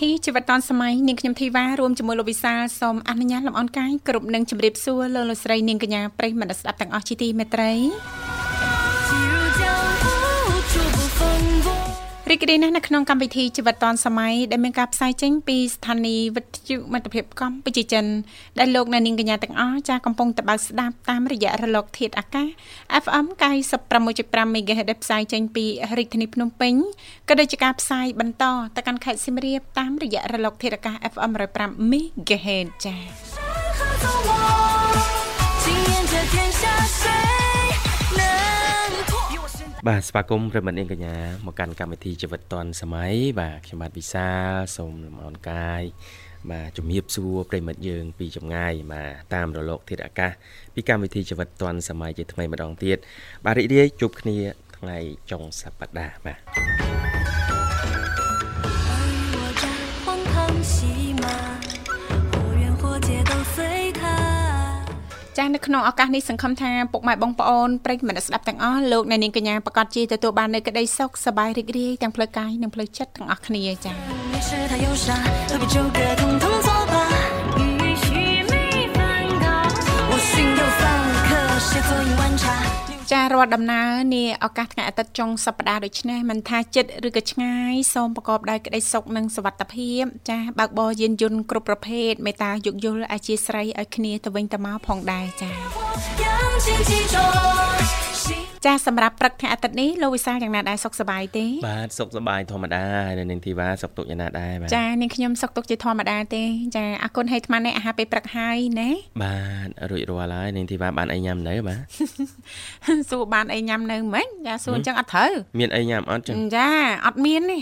ធីជីវិតឌွန်សម័យនាងខ្ញុំធីវ៉ារួមជាមួយលោកវិសាលសូមអនុញ្ញាតលំអរកាយគ្រប់នឹងជម្រាបសួរលោកលោកស្រីនាងកញ្ញាប្រិយមិត្តស្ដាប់ទាំងអស់ជាទីមេត្រី រីករាយណាស់នៅក្នុងកម្មវិធីជីវិតឌွန်សម័យដែលមានការផ្សាយចេញពីស្ថានីយ៍វិទ្យុមិត្តភាពកម្ពុជាចិនដែលលោកអ្នកនាងកញ្ញាទាំងអស់ចាស់កំពុងតបស្ដាប់តាមរយៈរលកធាតុអាកាស FM 96.5 MHz ដែលផ្សាយចេញពីរាជធានីភ្នំពេញក៏ដូចជាការផ្សាយបន្តទៅកាន់ខេត្តសៀមរាបតាមរយៈរលកធាតុអាកាស FM 105 MHz ចា៎ 合纵我，今年这天下谁能破？ បាទស្វាគមន៍ប្រិយមិត្តនាងកញ្ញាមកកាន់កម្មវិធីជីវិតឌွန်សម័យបាទខ្ញុំបាទវិសាលសូមលំអរកាយបាទជំរាបសួរប្រិយមិត្តយើងពីចម្ងាយបាទតាមរលកធាតុអាកាសពីកម្មវិធីជីវិតឌွန်សម័យជាថ្មីម្ដងទៀតបាទរីករាយជួបគ្នាថ្ងៃចុងសប្ដាហ៍បាទ ចាស់នៅក្នុងឱកាសនេះសង្ឃឹមថាពុកម៉ែបងប្អូនប្រិយមិត្តស្ដាប់ទាំងអស់លោកអ្នកនាងកញ្ញាប្រកាសជាទទួលបាននូវក្តីសុខសប្បាយរីករាយទាំងផ្លូវកាយនិងផ្លូវចិត្តទាំងអស់គ្នាចា៎ ចារាល់ដំណើរនាឱកាសថ្ងៃអាទិត្យចុងសប្តាហ៍ដូចនេះមិនថាចិត្តឬក៏ឆ្ងាយសូមប្រកបដោយក្តីសុខនិងសុវត្ថិភាពចាបើកបរយានយន្តគ្រប់ប្រភេទមេត្តាយោគយល់អធិស្ឋានឲ្យគ្នាទៅវិញទៅមកផងដែរចា ចាសម្រាប់ព្រឹកថ្ងៃអាទិត្យនេះលោកវិសាលយ៉ាងណាដែរសុខសប្បាយទេបាទសុខសប្បាយធម្មតាហើយនៅនាងធីវ៉ាសុខទុក្ខយ៉ាងណាដែរបាទចានាងខ្ញុំសុខទុក្ខជាធម្មតាទេចាអរគុណឲ្យអាត្មានេះអាហារពេលព្រឹកហើយណាបាទរួចរាល់ហើយនាងធីវ៉ាបានអីញ៉ាំនៅបាទសួរបានអីញ៉ាំនៅមិនចាសួរអញ្ចឹងអត់ត្រូវមានអីញ៉ាំអត់ចឹងចាអត់មានទេ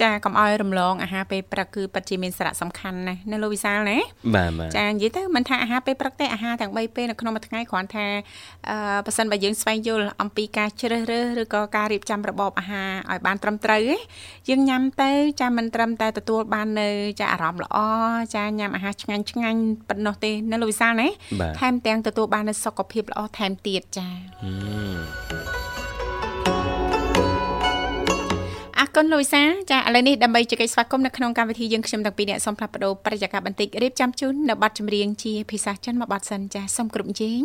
ចាកុំឲ្យរំលងអាហារពេលព្រឹកគឺពិតជាមានសារៈសំខាន់ណាស់នៅលោកវិសាលណាបាទបាទចានិយាយទៅមិនថាអាហារពេលព្រឹកទេអាហារទាំង3ពេលនៅក្នុងមួយថ្ងៃគ្រាន់ថាអឺប៉ះសិនបើយើងស្វែងយល់អំពីការជ្រើសរើសឬក៏ការរៀបចំរបបអាហារឲ្យបានត្រឹមត្រូវឯងយើងញ៉ាំទៅចាមិនត្រឹមតែទទួលបាននៅចាអារម្មណ៍ល្អចាញ៉ាំអាហារឆ្ងាញ់ឆ្ងាញ់ប៉ុណ្ណោះទេនៅលោកវិសាលណាបាទថែមទាំងទទួលបាននូវសុខភាពល្អថែមទៀតចា គុណលូយសាចាឥឡូវនេះដើម្បីជែកស្វាគមន៍នៅក្នុងកម្មវិធីយើងខ្ញុំទាំងពីរអ្នកសូមផ្លាស់ប្ដូរបរិយាកាសបន្តិចរៀបចំជូននៅប័ណ្ណចម្រៀងជាភាសាចិនមួយប័ណ្ណសិនចាសូមគ្រប់ជេង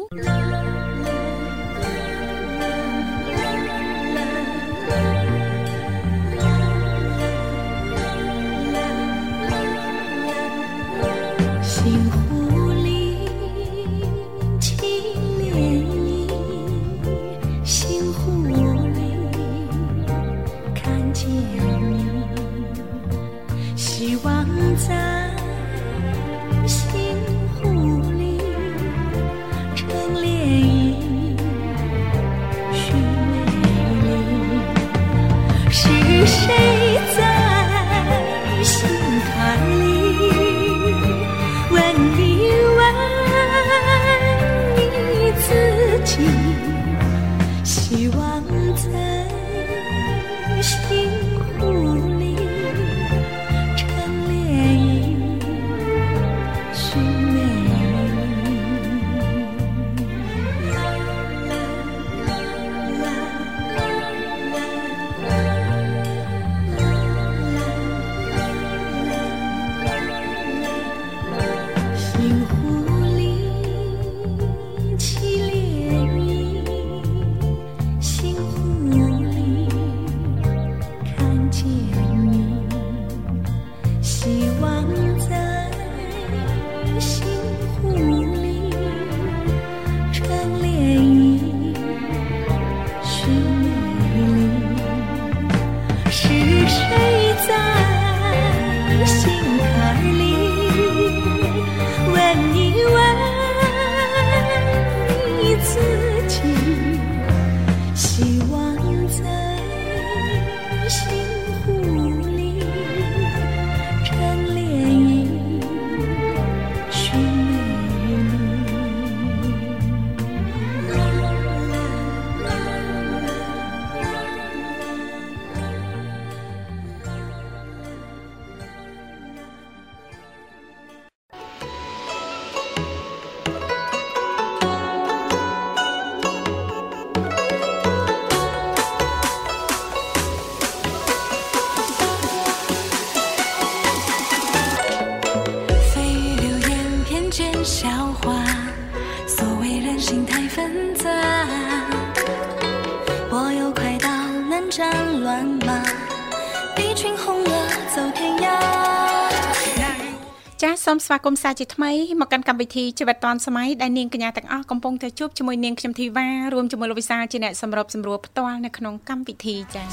គមន៍សាជាថ្មីមកកាន់កម្មវិធីជីវិតឌွန်សម័យដែលនាងកញ្ញាទាំងអស់កំពុងតែជួបជាមួយនាងខ្ញុំធីវ៉ារួមជាមួយលោកវិសាជាអ្នកសម្របសម្រួលផ្ទាល់នៅក្នុងកម្មវិធីចា៎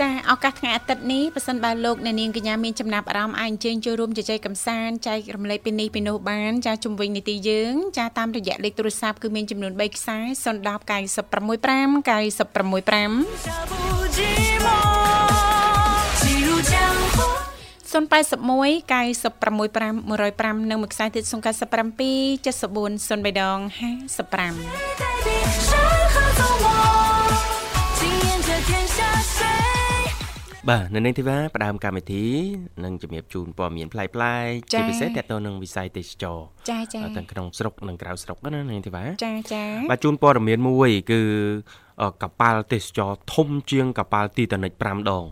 ចាឱកាសថ្ងៃអាទិត្យនេះប៉ះសិនបើលោកអ្នកនាងកញ្ញាមានចំណាប់អារម្មណ៍អាចអញ្ជើញចូលរួមជជែកកម្សាន្តចែករំលែកពីនេះពីនោះបានចាជំវិញនីតិយើងចាតាមរយៈលេខទូរស័ព្ទគឺមានចំនួន3ខ្សែ010 965 965 081 965 105និងមួយខ្សែទៀត097 74 0355បាទនៅនាងធីវ៉ាផ្ដើមកម្មវិធីនឹងជំរាបជូនព័ត៌មានផ្លាយផ្លាយជាពិសេសតទៅនឹងវិស័យទេសចរចាចាទាំងក្នុងស្រុកនិងក្រៅស្រុកណានាងធីវ៉ាចាចាបាទជូនព័ត៌មានមួយ គឺកប៉ាល់ទេសចរធំជាងកប៉ាល់ទីតានិច5ដង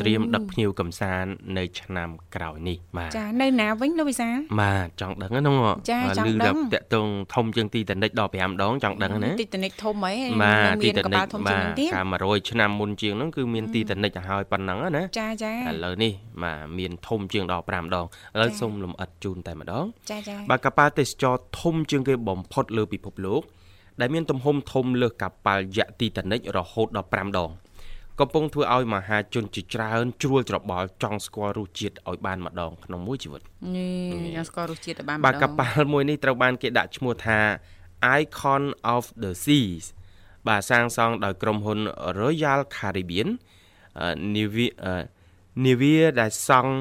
ត្រៀមដឹកភ្ញៀវកំសាន្តនៅ ឆ្នាំក្រោយនេះបាទចានៅណាវិញលោកវិសាលបាទចង់ដឹងហ្នឹងចាចង់ឮដឹងតាក់តងធំជាងទីតានិចដល់5ដងចង់ដឹងណាទីតានិកធំហីបាទនឹងទីមានតាកនិប៉ាចល់ធំជាងបាទនឹងទៀតកាល100ឆ្នាំមុនជាងហ្នឹងគឺមានទីតានិចឲ្យហើយប៉ុណ្ណឹងណាចាចាឥឡូវនេះបាទមានធំជាងដល់5ដងឥឡូវសូមលំអិតជូនតែម្ដងចាចាបាទកប៉ាល់ទេសចរធំជាងគេបំផុតលើពិភពលោកដែលមានទំហំធំលើសកប៉ាល់យក្សទីតានិចរហូតដល់5ដង កំពុងធ្វើឲ្យមហាជនជាច្រើនជ្រួលច្របល់ចង់ស្គាល់រសជាតិឲ្យបានម្ដងក្នុងមួយជីវិតនេះយ៉ាងស្គាល់រសជាតិឲ្យបានបាទម្ដកងប៉ាល់មួយនេះត្រូវបានគេដាក់ឈ្មោះថា Icon of the Seas បាទសាងសង់ដោយក្រុមហ៊ុន Royal Caribbean អឺ Navia អឺ Navia ដែលសង់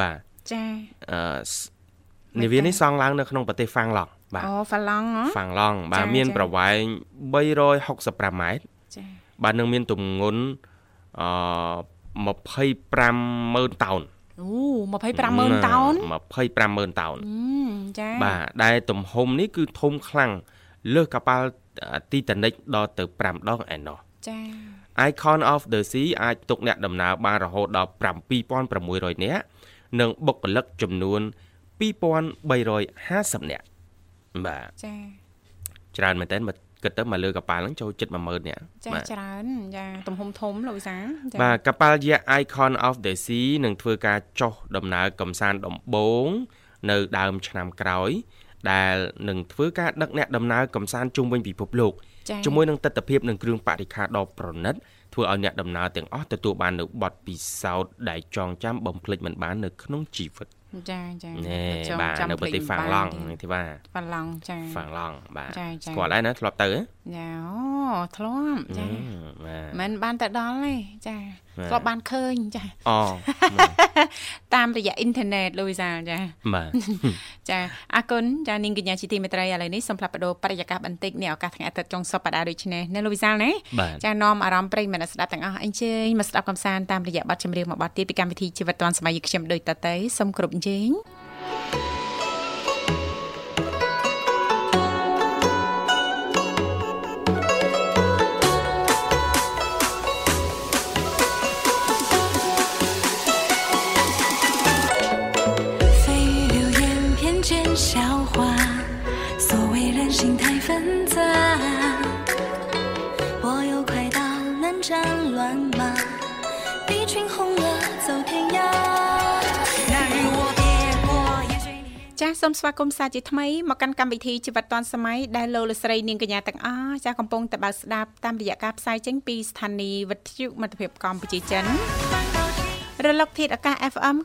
បាទចាអឺមិន Navia ទេនេះសង់ឡើងនៅក្នុងប្រទេសហ្វាំងឡង់បាទអូហ្វាឡង់ហ៎ហ្វាំងឡង់បាទចាមានចាប្រវែង365ម៉ែត្រចា បាទនឹងមានទម្ងន់អឺ250000តោនអូ250,000តោន250,000តោនអឺចាបាទដែលទំហំនេះគឺធំខ្លាំងលើសកប៉ាល់ទីតានិចដល់ទៅ5ដងឯណោះចា Icon of the Sea អាចទុកអ្នកដំណើរបានរហូតដល់7600នាក់និងបុគ្គលិកចំនួន2350នាក់បាទចាច្រើនមែនតើបើ គិតទៅមកលើកប៉ាល់ហ្នឹងចូលជិត10000នាក់ចាបាទច្រើនចាទំហំធំលោកវិសាលចាបាទកប៉ាល់យក្ស Icon of the Sea នឹងធ្វើការចុះដំណើរកំសាន្តដំបូងនៅដើមឆ្នាំក្រោយ ដែលនឹងធ្វើការដឹកអ្នកដំណើរកំសាន្តជុំវិញពិភពលោកចាជាមួយនឹងទស្សនវិជ្ជានិងគ្រឿងបរិក្ខារដ៏ប្រណិតធ្វើឲ្យអ្នកដំណើរទាំងអស់ទទួលបាននូវបទពិសោធន៍ដែលចងចាំបំភ្លេចមិនបាននៅក្នុងជីវិត ចាចាណែចង់បាទចាំនៅប្រទេសភ្លេចហ្វាំងមិនឡបានង់ទេនេះទីបាទហ្វាឡង់ចាហ្វាំងឡង់បាទចាចាស្គាល់ហើយណាធ្លាប់ទៅហ៎ចាអូធ្លាប់ចាបាទមិនបានតែដល់ទេចាបាទធ្លាប់បានឃើញចាអូតាមរយៈអ៊ីនធឺណិតលោកវិសាលចាបាទចាអរគុណចានាងកញ្ញាជាទីមេត្រីឥឡូវនេះសូមផ្លាប់បដោបរិយាកាសបន្តិចនេះឱកាសថ្ងៃអាទិត្យចុងសប្តាហ៍ដូចនេះណាលោកវិសាលណាបាទចានាំអារម្មណ៍ប្រិយមិត្តអ្នកស្ដាប់ទាំងអស់អញ្ជើញមកស្ដាប់កំសាន្តតាមរយៈបទចម្រៀងមួយបទទៀតពីកម្មវិធីជីវិតឌွန်សម័យខ្ញុំដូចតទៅសូមគ្រប់អញ្ជើញ蜚 ចាសូមស្វាគមន៍សាជាថ្មីមកកាន់កម្មវិធីជីវិតឌွန်សម័យដែលលោកលកស្រីនាងកញ្ញាទាំងអស់ចាកំពុងតែបើកស្ដាប់តាមរយៈការផ្សាយចេញពីស្ថានីយ៍វិទ្យុមិត្តភាពកម្ពុជាចិនរលកធាតុអាកាស FM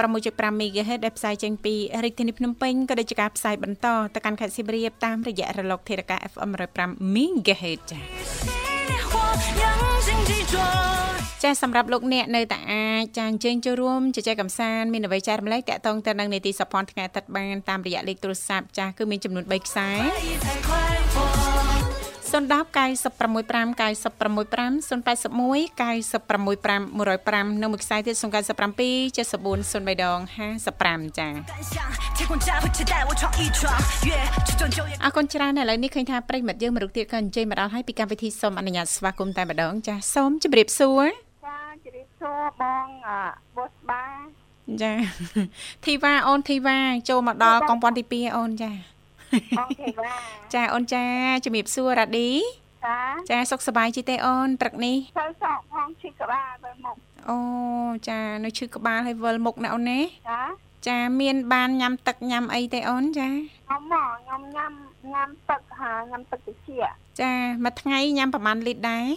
96.5 MHz ដែលផ្សាយចេញពីរាជធានីភ្នំពេញក៏ដូចជាការផ្សាយបន្តទៅកាន់ខេត្តសៀមរាបតាមរយៈរលកធាតុអាកាស FM 105 MHz ចា យ៉ាងជាងជីជចាសម្រាប់លោកអ្នកនៅតែអាចចាអញ្ជើញចូលរួមជជែកកម្សាន្តមានអ្វីចែករំលែកតាក់ទងទៅនឹងនីតិសព្វនថ្ងៃទឹកបានតាមរយៈលេខទូរស័ព្ទចាស់គឺមានចំនួន3ខ្សែ 010965965 081965105និងមួយខ្សែទៀត0977403ដង55ចា៎អរគុណច្រើនឥឡូវនេះឃើញថាប្រិមិត្តយើងមរុខទៀតក៏អញ្ជើញមកដល់ហើយពីកម្មវិធីសូមអនុញ្ញាតស្វាគមន៍តែម្ដងចា៎សូមជម្រាបសួរចា៎ជម្រាបសួរបងបូសបាចាធីវ៉ាអូនធីវ៉ាចូលមកដល់កងពាន់ទី2អូនចា បងទេវ៉ាចាអូនចាជំរាបសួររ៉ាឌីអចាចាសុខសប្បាយជីទេអូនព្រឹកនេះទៅសក់ផងឈឺក្បាលទៅមុខអូចានៅឈឺក្បាលហើយវិលមុខណាអូនណាចាចាមានបានញ៉ាំទឹកញ៉ាំអីទេអូនចាខ្ញុំមកខ្ញុំញ៉ាំញ៉ាំទឹកហាញ៉ាំទឹកត្រជាក់ចាមួយថ្ងៃញ៉ាំប្រហែលលីត្រដែរ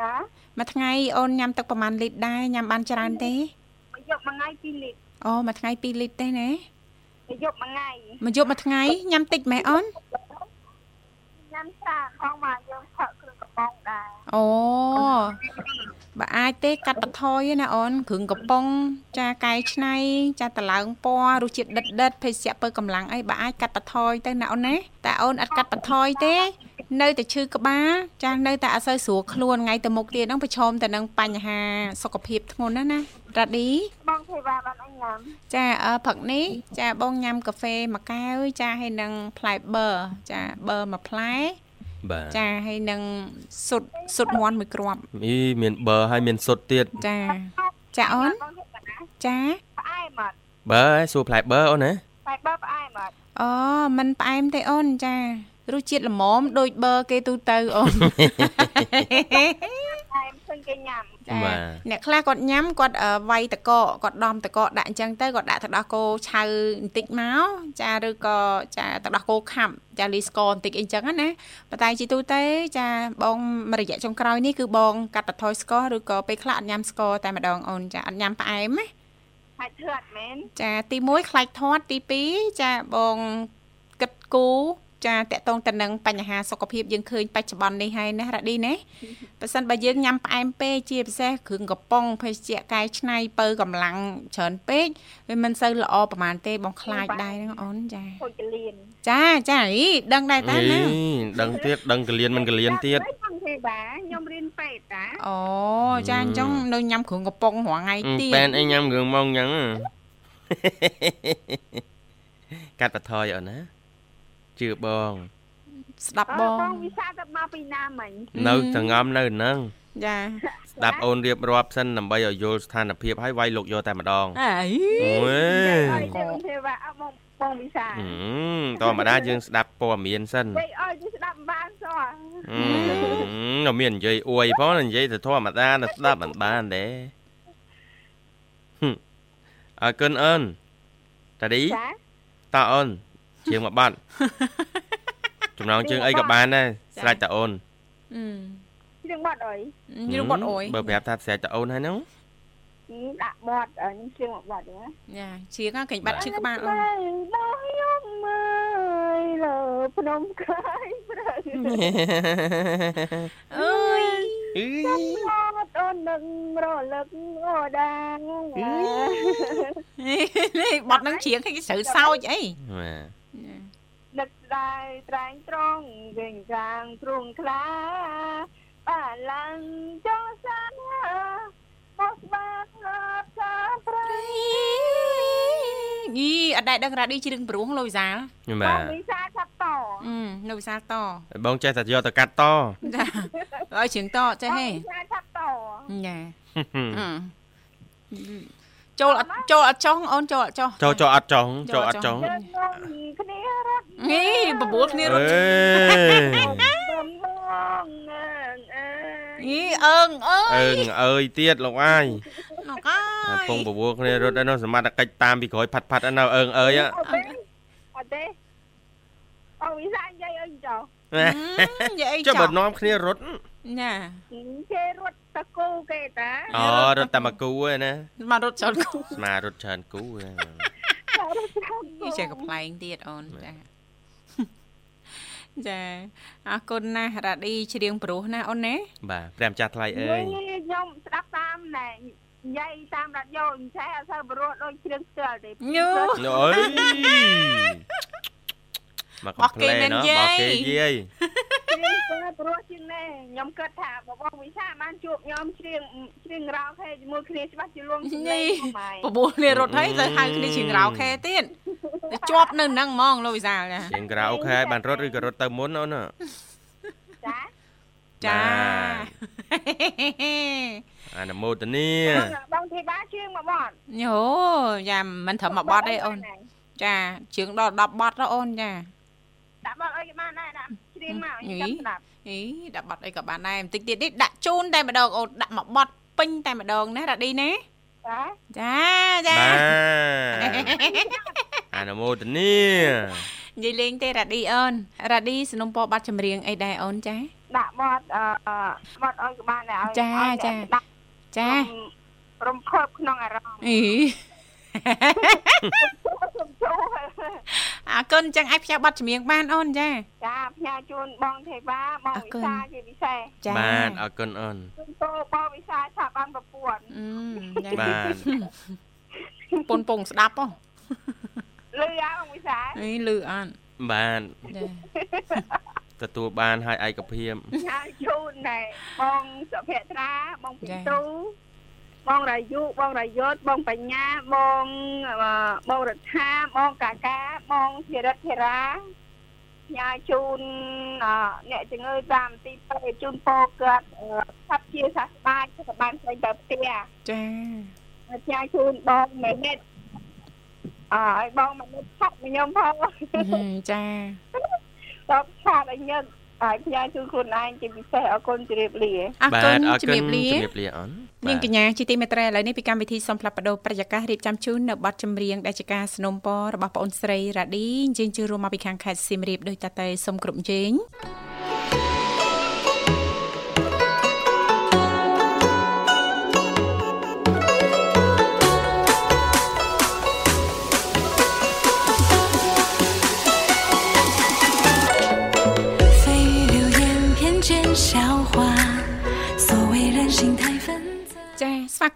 ចាមួយថ្ងៃអូនញ៉ាំទឹកប្រហែលលីត្រដែរញ៉ាំបានច្រើនទេមកយកមួយថ្ងៃ2លីត្រអូមួយថ្ងៃ2លីត្រទេណា មកយកមួយថ្ងៃមកយប់មួយថ្ងៃញ៉ាំតិចម៉េះអូនញ៉ាំស្រាផងមកយើងផឹកគ្រឿងកំប៉ុងដែរអូបើអាចទេកាត់បន្ថយឯណាអូនគ្រឿងកំប៉ុងចាកែច្នៃចាតឡើងពណ៌រសជាតិដិតដិតភេសជ្ជៈពើកម្លាំងអីបើអាចកាត់បន្ថយទៅណាអូនណាតែអូនអត់កាត់បន្ថយទេ នៅតែឈឺក្បាលចានៅតែអត់សូវស្រួលខ្លួនថ្ងៃទៅមុខទៀតហ្នឹងប្រឈមទៅនឹងបញ្ហាសុខភាពធ្ងន់ណាស់ណារ៉ាឌីបងទេវ៉ាបានអញញ៉ាំចាអឺព្រឹកនេះចាបងញ៉ាំកាហ្វេមួយកែវចាហើយនឹងផ្លែបឺចាបឺមួយផ្លែបាទចាហើយនឹងសុតសុតមាន់មួយគ្រាប់អីមានបឺហើយមានសុទ្ធទៀតចាចាអូនបងយកកណាចាផ្អែមអត់បើសួរផ្លែបឺអូនណាតែបើផ្អែមអត់អូมันផ្អែមទេអូនចា រសជាតិល្មមដូចបឺគេទូទៅអូនផ្អែមឃើញគេញ៉ាំចាបាទអ្នកខ្លះគាត់ញ៉ាំគាត់អឺវាយតកកគាត់ដំតកកដាក់អញ្ចឹងទៅគាត់ដាក់ទឹកដោះគោឆៅបន្តិចមកចាឬក៏ចាទឹកដោះគោខាប់ចាលីស្ករបន្តិចអីចឹងណាប៉ុន្តែជីទូទៅចាបងមួយរយៈចុងក្រោយនេះគឺបងកាត់បន្ថយស្ករឬក៏ពេលខ្លះអត់ញ៉ាំស្ករតែម្ដងអូនចាអត់ញ៉ាំផ្អែមណាហើយធឿតមែនចាទី1ខ្លាច់ធាត់ទី2ចាបងគិតគូរ ចាតកតងទៅនឹងបញ្ហាសុខភាពយើងឃើញបច្ចុប្បន្ននេះហើយណារ៉ាឌីណាបើសិនបើយើងញ៉ាំផ្អែមពេកជាពិសេសគ្រឿងកំប៉ុងភេសជ្ជៈកែច្នៃពៅកម្លាំងច្រើនពេកវាមិនសូវល្អប្រហែលទេបងខ្លាចដែរហ្នឹងអូនចាហូចកលៀនចាចាអីដឹងដែរតាណាអីដឹងទៀតដឹងកលៀនមិនកលៀនទៀតបងទេវ៉ាខ្ញុំរៀនពេទ្យតាអូចាអញ្ចឹងនៅញ៉ាំគ្រឿងកំប៉ុងរាល់ថ្ងៃទៀតបែនអីញ៉ាំគ្រឿងម៉ងអញ្ចឹងកាត់បន្ថយអូនណា ជឿបង ស្ដាប់បងបងវិសាទៅមកពីណាមិញនៅសងំនៅហ្នឹងចាស្ដាប់អូនរៀបរាប់សិនដើម្បីឲ្យយល់ស្ថានភាពហើយវាយលោកយកតែម្ដងអីអូយហើយទេវទេវ៉ាអត់បងបងវិសាហឹមធម្មតាយើងស្ដាប់ព័ត៌មានសិននិយាយអើយស្ដាប់មិនបានសោះហឹមមាននិយាយអួយផងនិយាយទៅធម្មតាទៅស្ដាប់មិនបានដែរហឹមអើកិនអូនតាឌីចាតើអូន ជាងមកបាត់ចំណងជើងអីក៏បានដែរស្រេចតើអូនអឺជឿងបាត់អើយយល់បាត់អុយបើប្រាប់ថាស្រេចតើអូនហើយហ្នឹងដាក់បាត់ខ្ញុំជឿងបាត់ណាចាជាងកេញបាត់ឈឺក្បាលអូនដល់ខ្ញុំមើលលើភ្នំកាយព្រៃអើយអឺអត់អូននឹងរលឹកអូដាងនេះបាត់នឹងជាងគេស្រូវសោចអីបាទ នឹកស្ដាយត្រែងត្រង់វិញកាងទ្រង់ខ្លាបាឡើងចោសាមកស្បាត់សាព្រៃយីអត់ដែរដឹងរ៉ាឌីជ្រឿងព្រោះលោកវិសាលបបាទងវិសាឆាប់តអឺលោកវិសាលតបងចេះតែយកទៅកាត់តចាឲ្យជ្រឿងតចេះហេវិសាឆាប់តចាអឺ ចូលអត់ចូលអត់ចុះអូនចូលអត់ចុះចូលចូលអត់ចង់ចូលអត់ចង់យើងងគ្នារត់នេះបបួលគ្នារអេត់បំងអើអើយីអើងអើអើយងអើយទៀតលោកអាយលោកអើតែយពងបបួលគ្នារត់ឯនោះសមត្ថកិច្ចតាមពីក្រោយផាត់ផាត់ឯនៅអើងអើយអត់ទេអត់ទេអងវិសានិយាយអីចោនិយាយអីចុះចុះបើនាំគ្នារត់ ណាគេរត់តកូគេតាអូរត់តែមកគូឯណាមករត់ចោលគូស្មារត់ច្រើនគូឯណារត់ច្រើននេះចេះកំ pl ែងទៀតអូនចាចាអរគុណណាស់រ៉ាឌីច្រៀងព្រោះណាអូនណាបាទព្រះម្ចាស់ថ្លៃអើយខ្ញុំស្ដាប់តាមណែនិយាយតាមរ៉ាឌីយ៉ូអញ្ចេះអត់សូវបរោះដូចជ្រឿងស្ទើរទេញូអើយ មកកំភ្លែណោះបោកគេយាយជ្រៀងស្ទើរបរោះជាងនេះខ្ញុំគិតថាបបងវិសាបានជួបខ្ញុំជ្រៀងជ្រៀងរោខេជាមួយគ្នាច្បាស់ជាលួងសម្លេងម៉ៃបបួលគ្នារត់ហើយទៅហៅគ្នាជាងរោខេទៀតទៅជាប់នៅនឹងហ្មងលោកវិសាលចាជាងក្រៅអូខេហើយបានរត់ឬក៏រត់ទៅមុនអូនណាចាចាអនុមោទនាបងធីបាជ្រៀងមកបត់ញូយ៉ាមិនត្រឹមមួយបត់ទេអូនចាជើងដល់10បត់ទៅអូនចា ដាក់បត់អីក៏បានដែរដាក់ជ្រៀងមកខ្ញុំចាំស្ដាប់ យ អីដាក់បတ်អីក៏បានដែរបន្តិចទៀតនេះដាក់ជូនតែម្ដងអូនដាក់មកបត់ពេញតែម្ដងណារ៉ាឌីណា ចា ចាចា បាទអនុមោទនា និយាយលេងទេរ៉ាឌីអូនរ៉ាឌីสนុំពរបាត់ចម្រៀងអីដែរអូនចា ដាក់បត់អឺបត់ឲ្យក៏បានដែរឲ្យ ចា ឲ្យ ចា ដាក់ ចា រំភើបក្នុងអារម្មណ៍ អី ខ្ញុំចូល អរ គុណចឹងអាចផ្ញើបាត់ចម្រៀងបានអូនចាចាផ្ញើជូនបងទេវ៉ាបងអរគុវិណសាជាពិសេសចាបាទអរគុណអូនជូនតោបងវិសាថាបានប្រពន្ធអឺចាបាទពុនពងស្ដាប់ហ៎លឺអាបងវិសាអីលឺអត់បាទចាទទួលបានហើយឯកភាពផ្ញើជូនដែរបងសុភត្រាបងពីចាទូ បងរាយុបងរាយុទ្ធបងបញ្ញាបងអឺបងរដ្ឋាបងកាកាបងធីរិតធីរាញ៉ាជូនអឺអ្នកជំងឺតាមទីពេទ្យជូនពោគាត់អឺថាប់ជាសះស្បាយក៏បានផ្សេងទៅផ្ទះចាញ៉ាជូនបងមេនិតអើឲ្យបងមេនិតឆាប់ខ្ញុំផងចាតបឆាតឲ្យញឹក ឲ្យផ្ញើជូនខ្លួនឯងជាពិសេសអរគុណជម្រាបលាអរបាគុណទអរជំគុណរាបលាជំរាបលាអូននាងបាទកញ្ញាជាទីមេត្រីឥឡូវនេះពីកម្មវិធីសូមផ្លាប់បដោប្រយាកររៀបចំជូននៅប័ណ្ណចម្រៀងដែលជាការสนុំពររបស់ប្អូនស្រីរ៉ាឌីអញ្ជើញជឿរួមមកពីខាងខេត្តសៀមរាបដោយតតែសូមគ្រប់ជេង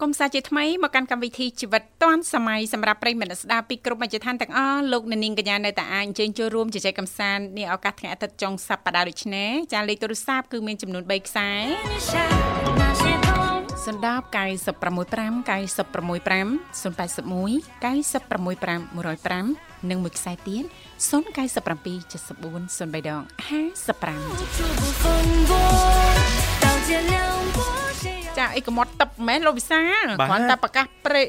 គមន៍សាជាថ្មីមកកាន់កម្មវិធីជីវិតឌွန်សម័យសម្រាប់ប្រិយមិត្តស្ដាប់ពីគ្រប់មជ្ឈដ្ឋានទាំងអស់លោកនាងកញ្ញានៅតែអាចអញ្ជើញចូលរួមជជែកកម្សាន្តនាឱកាសថ្ងៃអាទិត្យចុងសប្ដាហ៍ដូចនេះចាលេខទូរស័ព្ទគឺមានចំនួន3ខ្សែសំដាប់965 965 081 965 105និងមួយខ្សែទៀត097 74 0355 ចាអីកុំត់ទឹកមែនលោកវិសាលបាទគ្រាន់តែប្រកាសព្រេ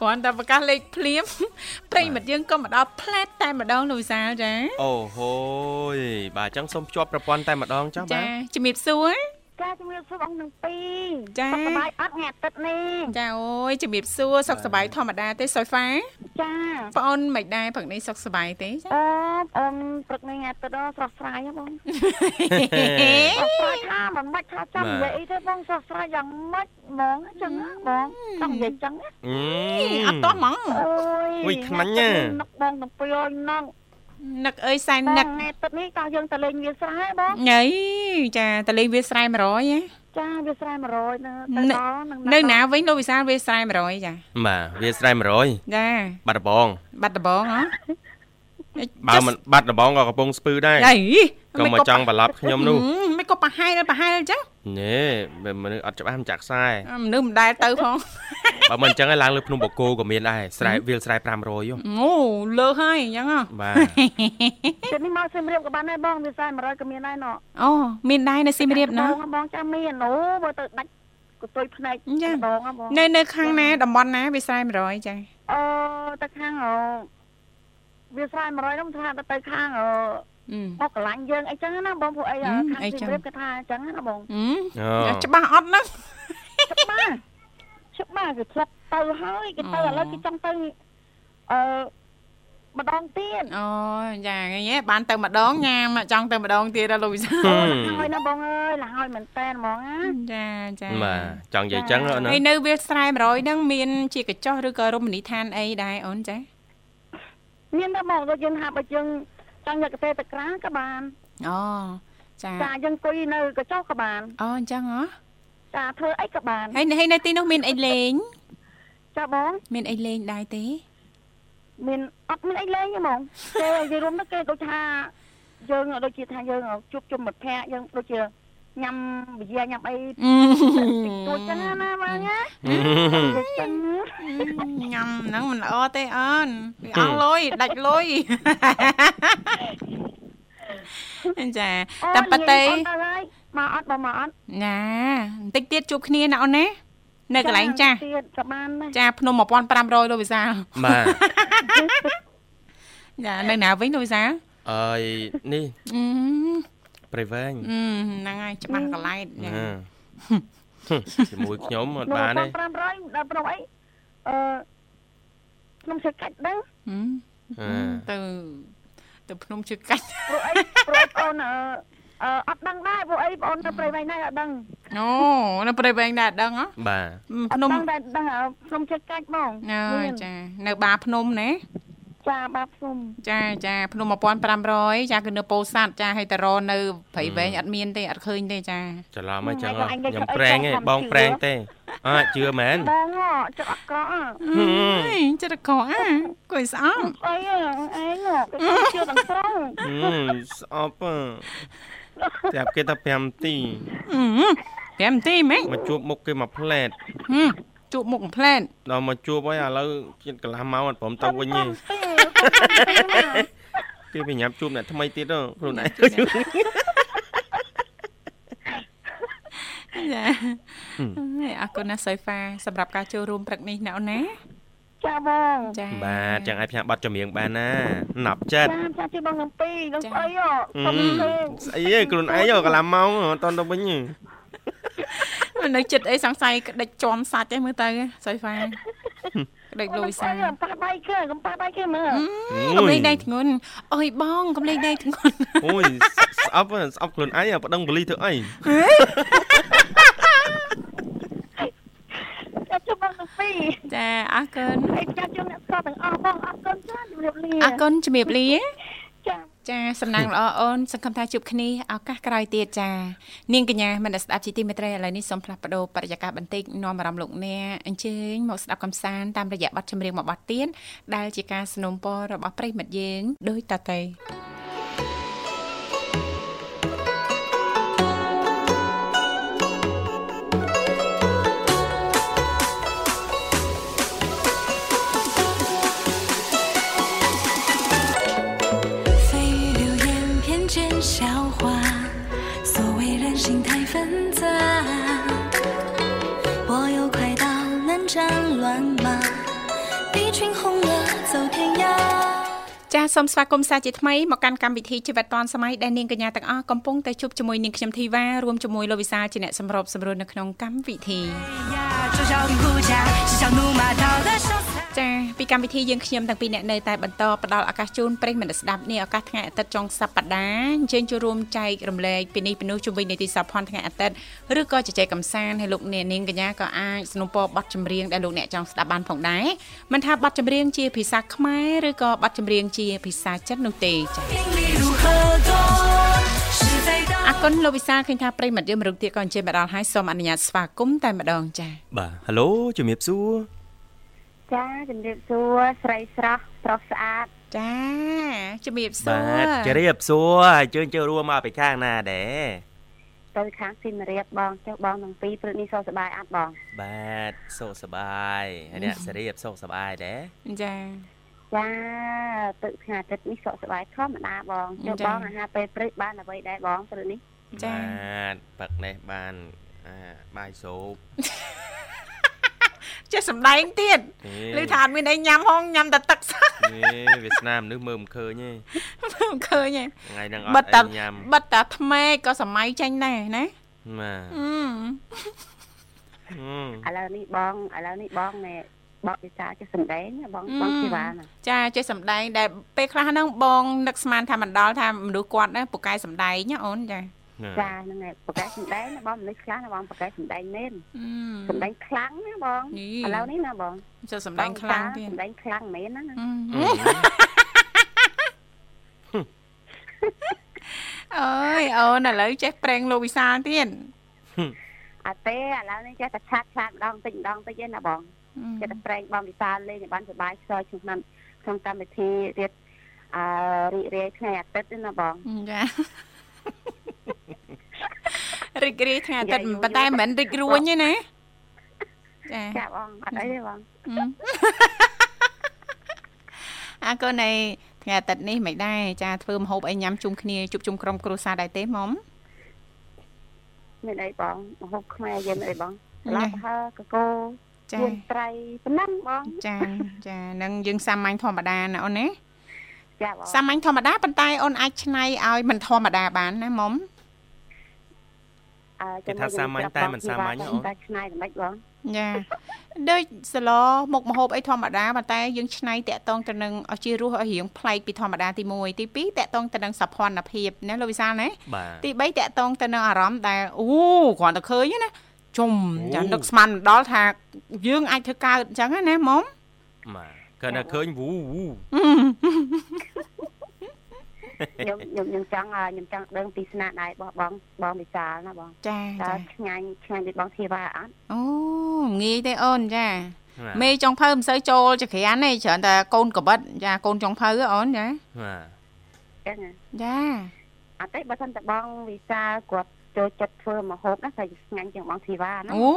គ្រាន់តែប្រកាសលេខភ្លាមប្រិយមិត្តយើងក៏មកដល់ផ្លែតតែម្ដងលោកវិសាលចាអូហូយបាទអញ្ចឹងសូមភ្ជាប់ប្រព័ន្ធតែម្ដងចុះបាចាទជំរាបសួរចាជំរាបសួរបងទាំងពីរចាសុខសប្បាយអត់ថ្ងៃអាទិត្យនេះចាអូយជំរាបសួរសុខសប្បាយធម្មតាទេសុយហ្វាចាបងអូនមិនដែរព្រឹកនេះសុខសប្បាយទេចាអឺអឺព្រឹកនេះថ្ងៃអាទិត្យដល់ស្រស់ស្រាយហ៎បងស្រស់ស្រាយថា មិនបាច់ថាចាំនិយាយអីទេបងស្រស់ស្រាយយ៉ាងម៉េចហ្មងអញ្ចឹងណាបងចង់និយាយអញ្ចឹងណាអឺអត់តោះហ្មងអូយអុយខ្លាញ់ណានឹកបងទាំងពីរអើយនឹកនឹកអើយសែនបងនឹកថ្ងៃអាទិត្យនេះក៏យើងទៅលេងវាស្រែបងញ៉ៃចាតលេងវាស្រែ100ហ៎ចាវាស្រែ100នៅទៅនៅដល់នឹងនៅណាវិញលោកវិសាលវាស្រែ100ចាបាទវាស្រែ100ចាបាត់ដបងបាត់ដបងហ៎ បើមិនបាត់ដបងក៏កំពុងស្ពឺដែរញ៉ៃកុំមកចង់បន្លប់ខ្ញុំនោះមិនក៏ប្រហែលប្រហែលអញ្ចឹងណែមនុស្សអត់ច្បាស់មិនចាក់ខ្សែមនុស្សមិនដែលទៅផងបើមិនអញ្ចឹងឯងឡើងលើភ្នំបូកគោក៏មានដែរស្រែវាលស្រែ500យោអូលើហើយអញ្ចឹងហ៎បាទជិតនេះមកសៀមរាបក៏បានដែរបងវាស្រែ100ក៏មានដែរណោះអូមានដែរនៅសៀមរាបណាបងបងចាំមានអូបើទៅដាច់កតុយភ្នែកចាដងហ៎បងនៅនៅខាងណាតំបន់ណាវាស្រែ100ចាអឺទៅខាងអឺ វាស្រែ100នោះថាទៅទៅខាងអឺអឺមកកន្លាញ់យើងអីចឹងណាបងពួកអីអឺហឹមខាងអីសៀចឹងមរាបគេថាអញ្ចឹងណាបងអឺអូច្បាស់អត់ណាច្បាស់ច្បាស់គេធ្លាប់ទៅហើយគេទៅអូឥឡូវគេចង់ទៅអឺម្ដងទៀតអូចាឃើញទេបានទៅម្ដងញ៉ាមចង់ទៅម្ដងទៀតដល់លោកវិសាលហឹមហើយណាបងអើយលហើយមែនតែនហ្មងណាចាចាបាទចង់និយាយអញ្ចឹងណាហើយនៅវាលស្រែ100ហ្នឹងមានជាកញ្ចោះឬក៏រមណីយដ្ឋានអីដែរអូនចា មានតែបងដូចយើងថាបើយើងចង់យកកាហ្វេទៅក្រាក៏បានអូចាចាយើងអង្គុយនៅកញ្ចុះក៏បានអូអញ្ចឹងហ៎ចាធ្វើអីក៏បានហើយហើយនៅទីនោះមានអីលេងចាបងមានអីលេងដែរទេ មានអត់មានអីលេងទេហ្មងគេនិយាយរួមទៅគេដូចថាយើងដូចជាថាយើងជួបជុំមិត្តភ័ក្តិយើងដូចជា ញ៉ាំវិយាញ៉ាំអីអឺទួចចឹងណាបងណាចឹងញ៉ាំហ្នឹងមិនល្អទេអូនវាអស់លុយដាច់លុយចាតាមប៉ាតេមកអត់បងមកអត់ណាបន្តិចទៀតជួបគ្នាណាអូនណានៅកន្លែងចាស់ទៀតក៏បានដែរចាភ្នំ1500លោកវិសាលបាទចានៅណាវិញលោកវិសាលអើយនេះ អឺប្រៃវែងអឺហ្នឹងហើយច្បាស់កន្លែងណាចាជាមួយខ្ញុំអត់បានទេ500ដល់ប្រអីអឺខ្ញុំជិះកាច់ដឹងហឹមអឺទៅទៅភ្នំជើកាច់ព្រោះអីព្រោះអូនអឺអឺអត់ដឹងដែរព្រោះអីបងអូននៅព្រៃវែងណាអត់ដឹងអូនៅព្រៃវែងដែរអត់ដឹងហ៎បាទអត់ភ្នំដឹងតែដឹងខ្ញុំជិះកាច់ហ្មងអើយចានៅបាភ្នំណា ចាបាខ្ញុំចាចាភ្នំ1500ចាគឺនៅពោធិ៍សាត់ចាឲ្យតរនៅព្រៃវែងអត់មានទេអត់ឃើញទេចាច្រឡំហើយចឹងហ៎ខ្ញុំប្រេងទេបងប្រេងទេអើជឿមែនបងចុះអត់កក់អើយចិត្តកោអាគួយស្អប់អីឯងជឿទាំងស្រុងហឹមស្អប់ហ៎ចាប់គេថា5នាទីអឺ5នាទីម៉េចមកជួបមុខគេមកផ្លែតហឹម ជួបមុខកំ pl ែនដល់មកជួបហើយឥឡូវជិតកន្លះម៉ោងអត់ព្រមទៅវិញទេគេបញ្ញាប់ជួបអ្នកថ្មីទៀតហ៎ខ្លួនឯងចាហើយអរគុណណាស់សៃហ្វាសម្រាប់ការចូលរួមព្រឹកនេះណាអូនណាចាបងចាបាទចឹងឲ្យផ្សាយប័ណ្ណចម្រៀងបានណាណាប់ចិត្តចាចាជិះបងនឹងពីរនឹងស្អីហ៎ហឹមស្អីហ៎ខ្លួនឯងហ៎កន្លះម៉ោងអត់តន់ទៅវិញទេ នៅចិត្តអីសង្ស័យក្តិចជាំសាច់ឯមើលទៅសៃហ្វាក្តិចលួយសាកំប៉ះបាយគេកំប៉ះបាយគេមើលកំលេងដៃធ្ងន់អើយបងកំលេងដៃធ្ងន់អូយស្អប់ហ៎ស្អប់ខ្លួនឯងហ៎ប្តឹងបលីធ្វើអីចាជិះបងនឹងពីរចាអរគុណហើយចាជិះអ្នកស្គាល់ទាំងអស់បងអរគុណចាជំរាបលាអរគុណជំរាបលា ចា ចាសំណាងល្អអូនសង្ឃឹមថាជួបគ្នាឱកាសក្រោយទៀតចានាងកញ្ញាមនស្ដាប់ជីទីមេត្រីឥឡូវនេះសូមផ្លាស់ប្ដូរបរិយាកាសបន្តិចនាំអារម្មណ៍លោកអ្នកអញ្ជើញមកស្ដាប់កំសាន្តតាមរយៈបទចម្រៀងមួយបទទៀតដែលជាការสนับสนุนពររបស់ប្រិយមិត្តយើងដោយតទៅ ចាសូមស្វាគមន៍សាជាថ្មីមកកាន់កម្មវិធីជីវិតឌွန်សម័យដែលនាងកញ្ញាទាំងអស់កំពុងតែជួបជាមួយនាងខ្ញុំធីវ៉ារួមជាមួយលោកវិសាលជាអ្នកសម្របសម្រួលនៅក្នុងកម្មវិធី ចាពីកម្មវិធីយើងខ្ញុំទាំងពីរអ្នកនៅតែបន្តផ្ដល់ឱកាសជូនប្រិយមិត្តស្ដាប់នេះឱកាសថ្ងៃអាទិត្យចុងសប្ដាហ៍អញ្ជើញចូលរួមចែករំលែកពីនេះពីនោះជាមួយនីតិសភ័ណ្ឌថ្ងៃអាទិត្យឬក៏ជជែកកម្សាន្តឲ្យលោកអ្នកនាងកញ្ញាក៏អាចสนับสนุนបទចម្រៀងដែលលោកអ្នកចង់ស្ដាប់បានផងដែរមិនថាបទចម្រៀងជាភាសាខ្មែរឬក៏បទចម្រៀងជាភាសាចិននោះទេចាអគុណលោកវិសាឃើញថាប្រិមិត្តយើងមរុកទៀតក៏អញ្ជើញមកដល់ហើយសូមអនុញ្ញាតស្វាគមន៍តែម្ដងចា៎បាទហៅជំរាបសួរ ចាជំរាបសួរស្រីស្រស់ប្រុសស្អាតចាជំរាបសួបារទជម្រាបសួរអញ្ជើញចូលរួមមកពីខាងណាដែរទៅខាងស៊ីមរៀបបងចុះបងទាំងពីរព្រឹកនេះសួរសប្បាយអត់បង បាទសុខសប្បាយហើយអ្នកសេរីបសុខសប្បាយដែរចាចាទឹកថ្ងៃអាទិត្យនេះសុខសប្បាយធម្មតាបងចុះបងអាហារពេលព្រឹកបានអ្វីដែរបងព្រឹកនេះចាបាទប៉ឹកនេះបានអាបាយសូប ចេះសំដែងទៀតឮថាអត់មានអីញ៉ាំហងញ៉ាំតែទឹកសោះនេះវាស្នាមមនុស្សមើលមិនឃើញទេមិនឃើញទេថ្ងៃហ្នឹងអបិទត់តាអីញ៉ាំបិទតាថ្មេក៏សម័យចាញ់ដែរណាបាទអឺហឹមឥឡូវនេះបងឥឡូវនេះបងណែបកវិសាចេះសំដែងណាបងបងជីវ៉ាណាចាចេះសំដែងដែលពេលខ្លះហ្នឹងបងនឹកស្មានថាមិនដល់ថាមនុស្សគាត់ណាពូកែសំដែងណាអូនចា ចាហ្នឹងឯងបកែសំដែងណាបងមនុស្សខ្លះណាបងបកែសំដែងមែនអឺសំដែងខ្លាំងណាបងយីឥឡូវនេះណាបងចេះសំដែងខ្លាំងទៀតសំដែងខ្លាំងមែនណាណាអឺអើយអូនឥឡូវចេះប្រេងលោកវិសាលទៀតអត់ទេឥឡូវនេះចេះតែឆាតឆាតម្ដងតិចម្ដងតិចឯណាបងចេះតែប្រេងបងវិសាលលេងឲ្យបានសុបាយខ្សោយក្នុងក្នុងកម្មវិធីទៀតអឺរីករាយថ្ងៃអាទិត្យណាបងចា រីករាយថ្ងៃអាទិត្យប៉ុន្តែមិនមែនរីករួញទេណាចាចាបងអត់អីទេបងអរគុណឯថ្ងៃអាទិត្យនេះមិនដែរចាធ្វើម្ហូបអីញ៉ាំជុំគ្នាជួបជុំក្រុមគ្រួសារដែរទេមុំមានអីបងម្ហូបខ្មែរយើងមានអីបងណាឡាប់ហើកកោចាជួនត្រីប៉ុណ្ណឹងបងចាចានឹងយើងសាមញ្ញធម្មតាណាអូនណាចាបងសាមញ្ញធម្មតាប៉ុន្តែអូនអាចឆ្នៃឲ្យមិនធម្មតាបានណាមុំអើ គេថាសាមញ្ញតែមិនសាមញ្ញអូនតែឆ្នៃមិនម៉េចបងចាដូចសឡមុខម្ហូបអីធម្មតាប៉ុន្តែយើងឆ្នៃតាក់តងទៅនឹងឲ្យជារសឲ្យរៀងប្លែកពីធម្មតាទី1ទី2តាក់តងទៅនឹងសភ័ណភាពណាលោកវិសាលណាបាទទី3តាក់តងទៅនឹងអារម្មណ៍ដែលអូគ្រាន់តែឃើញណាជុំអូចានឹកស្មានមិនដល់ថាយើងអាចធ្វើកើតអញ្ចឹងណាមុំបាទគាត់តែឃើញវូវូ ខ្ញុំខ្ញុំខ្ញុំចង់អ่าខ្ញុំចង់ដឹងពីស្នាដៃរបស់បងបងវិសាលណាបងចាតើចាឆ្ងាញ់ឆ្ងាញ់ដូចបងធីវ៉ាអត់អូងាយទេអូនចាបាទមេចុងភៅមិនសូវចូលចក្រានទេច្រើនតែកូនកបិតចាកូនចុងភៅហ៎អូនចាបាទចឹងណាចាអត់ទេបើសិនតែបងវិសាលគាត់ចូលចិត្តធ្វើម្ហូបណាតែឆ្ងាញ់ជាងបងធីវ៉ាណាអូ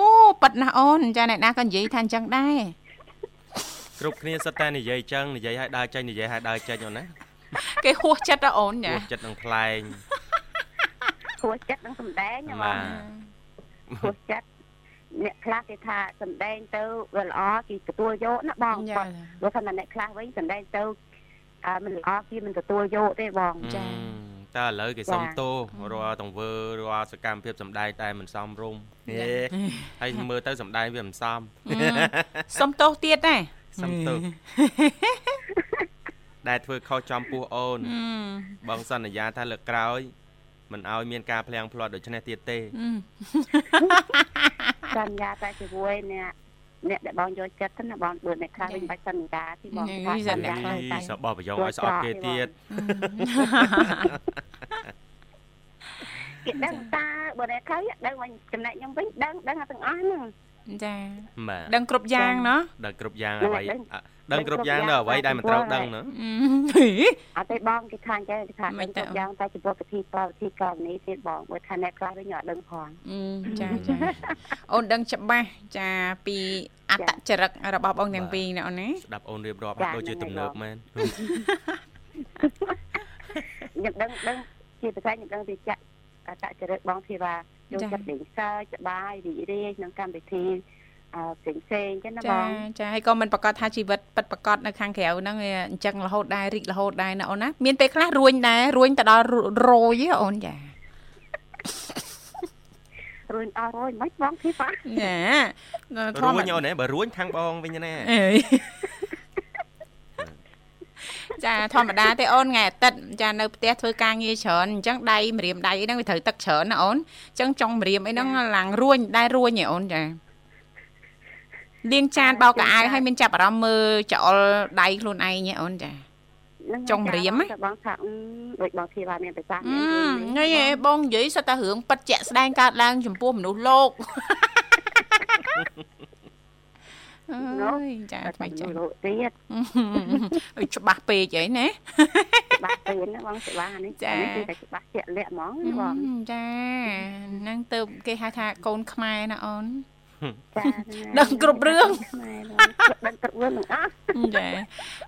ប៉ិតណាស់អូនចាអ្នកណាក៏និយាយថាអញ្ចឹងដែរគ្រប់គ្នាសិតតែនិយាយចឹងនិយាយឲ្យដើរចេញនិយាយឲ្យដើរចេញអូនណា គេហួសចិត្តហ៎អូនចាពោះចិត្តនឹងថ្លែងហួសចិត្តនឹងសំដែងណាបបាងទហួសចិត្តអ្នកខ្លះគេថាសំដែងទៅវាល្អគេទទួលយកណាបងចាគាត់បើសិនតែអ្នកខ្លះវិញសំដែងទៅអើមិនល្អគេមិនទទួលយកទេបងចាតើឥឡូវគេសុំចាទោសរាល់ទង្វើរាល់សកម្មភាពសម្ដែងតែមិនសមរម្យហេហើយមើលទៅសម្ដែងវាមិនសមសុំទោសទៀតដែរសុំទោស ដែលធ្វើខុសចំពោះអូនបងសន្យាថាលើកក្រោយមិនឲ្យមានការភ្លៀងផ្លាត់ដូចនេះទៀតទេសន្យាតែជាមួយអ្នកអ្នកដែលបងយកចិត្តទៅណាបងបើអ្នកខ្លះវិញបាច់សន្យាទីបងថាសន្យាទៅតែសបោះប្រយោគឲ្យស្អប់គេទៀតគេដឹងតាបើអ្នកខ្លះដឹងវិញចំណែកខ្ញុំវិញដឹងដឹងទាំងអស់ហ្នឹង ចាបាទដឹងគ្រប់យ៉ាងណោះដឹងគ្រប់យ៉ាងដឹងអ្វីដឹងអ่ะដឹងគ្រប់យ៉ាងនៅអ្វីដែលមិនត្រូវដឹងណាអត់ទេបងគេថាអញ្ចឹងគេថាមិនដឹងទៅគ្រប់យ៉ាងតែចំពោះពិធីប្រើពិធីករនេះទៀតបងបើថាអ្នកខ្លះវិញអត់ដឹងផងអឺចាចាអូនដឹងច្បាស់ចាពីអត្តចរិតរបស់បងទាំងពីរណាអូនណាស្ដាប់អូនរៀបរាប់ចាដូចជាហ្នឹងទំហើយនើបបងមែនខ្ញុំដឹងដឹងជាភាសាខ្ញុំដឹងពីចាក់អតចរិតបងធីវ៉ា ចូលចិត្តលេងសើចសប្បាយរីករាយក្នុងកម្មវិធីអឺផ្សេងផ្សេងៗចឹងណាបចាងចាហើយក៏មិនប្រកាសថាជីវិតពិតប្រកបនៅខាងក្រៅហ្នឹងវាអញ្ចឹងរហូតដែររីករហូតដែរណាអូនណាមានពេលខ្លះរួញដែររួញទៅដល់រយហ៎អូនចារួញអស់រួញមិនបងធីវ៉ាចាធរួម្មញតាអូនហ៎បើរួញខាងបងវិញណាអេ ចាធម្មតាទេអូនថ្ងៃអាទិត្យចានៅផ្ទះធ្វើការងារច្រើនអញ្ចឹងដៃម្រាមដៃអីហ្នឹងវាត្រូវទឹកច្រើនណាអូនអញ្ចឹងចុងម្រាមអីហ្នឹងឡើងរួញដែររួញហ៎អូនចាលាងចានបោកកៅអៅឲ្យមានចាប់អារម្មណ៍មើលចោលដៃខ្លួនឯងហ៎អូនចាហ្នឹងចុងម្រាមហ៎តែបងថាអឺដូចបងធីវ៉ាមានប្រសាសន៍អឺមានញ៉ៃឯងបងនិយាយសិតតែរឿងប៉ិតជាក់ស្ដែងកើតឡើងចំពោះមនុស្សលោក អើយចាតែថ្មីចាលោកទៀតអើយច្បាស់ពេកអីណាច្បាស់ពេលណាបងច្បាស់អានេះចាអានេះគឺតែច្បាស់ជាក់លាក់ហ្មងណាបងចាហ្នឹងទៅគេហៅថាកូនខ្មែរណាអូនចាដឹងគ្រប់រឿងខ្មែរបងដឹងគ្រប់រឿងទាំងអស់ចា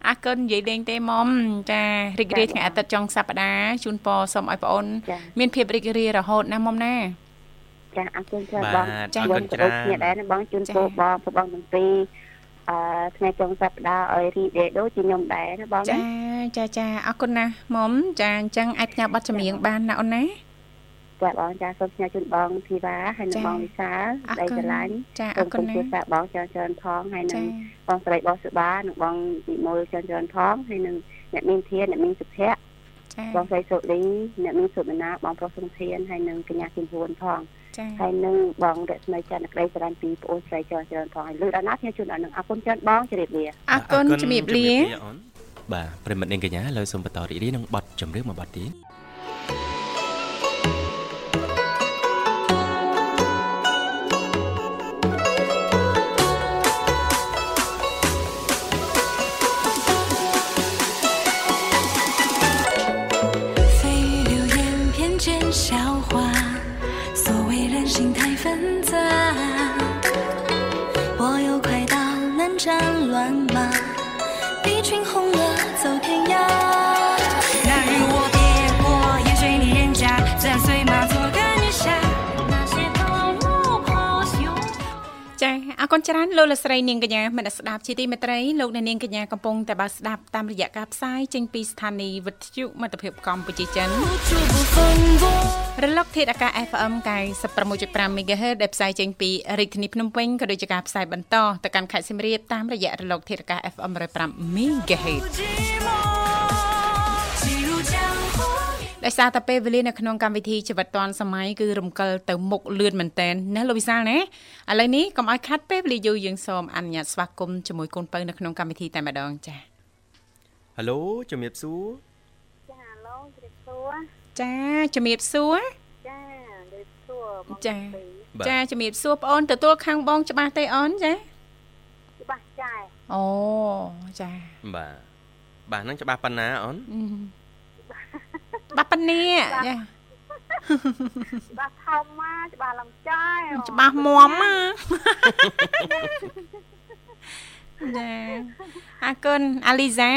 អរគុណនិយាយលេងទេមុំចារីករាយថ្ងៃអាទិត្យចុងសប្តាហ៍ជូនពរសូមឲ្យបងអូនចាមានភាពរីករាយរហូតណាមុំណា ចាអរគុណច្រើនបាបងទអរគុណចាច្រើនគ្នាដែរណាបងជូនពរបងពួកបងទាំងពីរអឺថ្ងៃចុងសប្តាហ៍ឲ្យរីករាយដូចជាខ្ញុំដែរណាបងណាចាចាចាអរគុណណាស់មុំចាអញ្ចឹងអាចផ្ញើប័ណ្ណចម្រៀងបានណាអូនណាចាបងចាសូមផ្ញើជូនបងធីវ៉ាហើយនិងចាបងវិសាលអរដៃគុណស្រឡាញ់ចាអសូរមគុគុណណណាជួបស់សាបងច្រើនច្រើនផងហើយនិងចាបងស្រីបងសុបានិងបងវិមលច្រើនច្រើនផងហើយនិងអ្នកមានធានអ្នកមានសុភ័ក្រចាបងស្រីសុលីអ្នកមានសុបណាបងប្រុសសុធានហើយនិងកញ្ញាគឹមហួនផងចា ហើយនឹងបងរស្មីច័ន្ទក្តីស្រឡាញ់ពីប្អូនស្រីច្រើនច្រើនផងហើយលើកដល់ណាខ្ញុំជូនដល់នឹងអរគុណច្រើនបងជម្រាបលាអរគុណជំរាបលាអូនបាទប្រិមិត្តនាងកញ្ញាឥឡូវសូមបន្តរីករាយនឹងបទចម្រៀងមួយបទទៀត គុណច្រើនលោកលស្រីនាងកញ្ញាមនស្ដាប់ជាទីមេត្រីលោកអ្នកនាងកញ្ញាកំពុងតែបើស្ដាប់តាមរយៈការផ្សាយចេញពីស្ថានីយ៍វិទ្យុមិត្តភាពកម្ពុជាចិនរលកធាតុអាកាស FM 96.5 MHz ដែលផ្សាយចេញពីរាជធានីភ្នំពេញក៏ដូចជាការផ្សាយបន្តទៅកាន់ខេត្តសៀមរាបតាមរយៈរលកធាតុអាកាស FM 105 MHz ដោយសារតែពេលវេលានៅក្នុងកម្មវិធីជីវិតឌွန်សម័យគឺរំកិលទៅមុខលឿនមែនតែនណាលោកវិសាលណាឥឡូវនេះកុំឲ្យខាត់ពេលវេលាយូរយើងសូមអនុញ្ញាតស្វាគមន៍ជាមួយកូនបើនៅក្នុងកម្មវិធីតែម្ដងចា៎ហៅឡូជំរាបសួរចាឡូជំរាបសួរចាជំរាបសួរចាជំរាបសួរចាចាជំរាបសួរបងអូនទទួលខាងបងច្បាស់ទេអូនចាច្បាស់ចាអូចាបាទបាទហ្នឹងច្បាស់ប៉ុណ្ណាអូន ច្បាស់ប៉ុណ្នេះចាច្បាស់ធំមកច្បាស់ឡំចាយច្បាស់មមមកចាអរគុណអាលីសា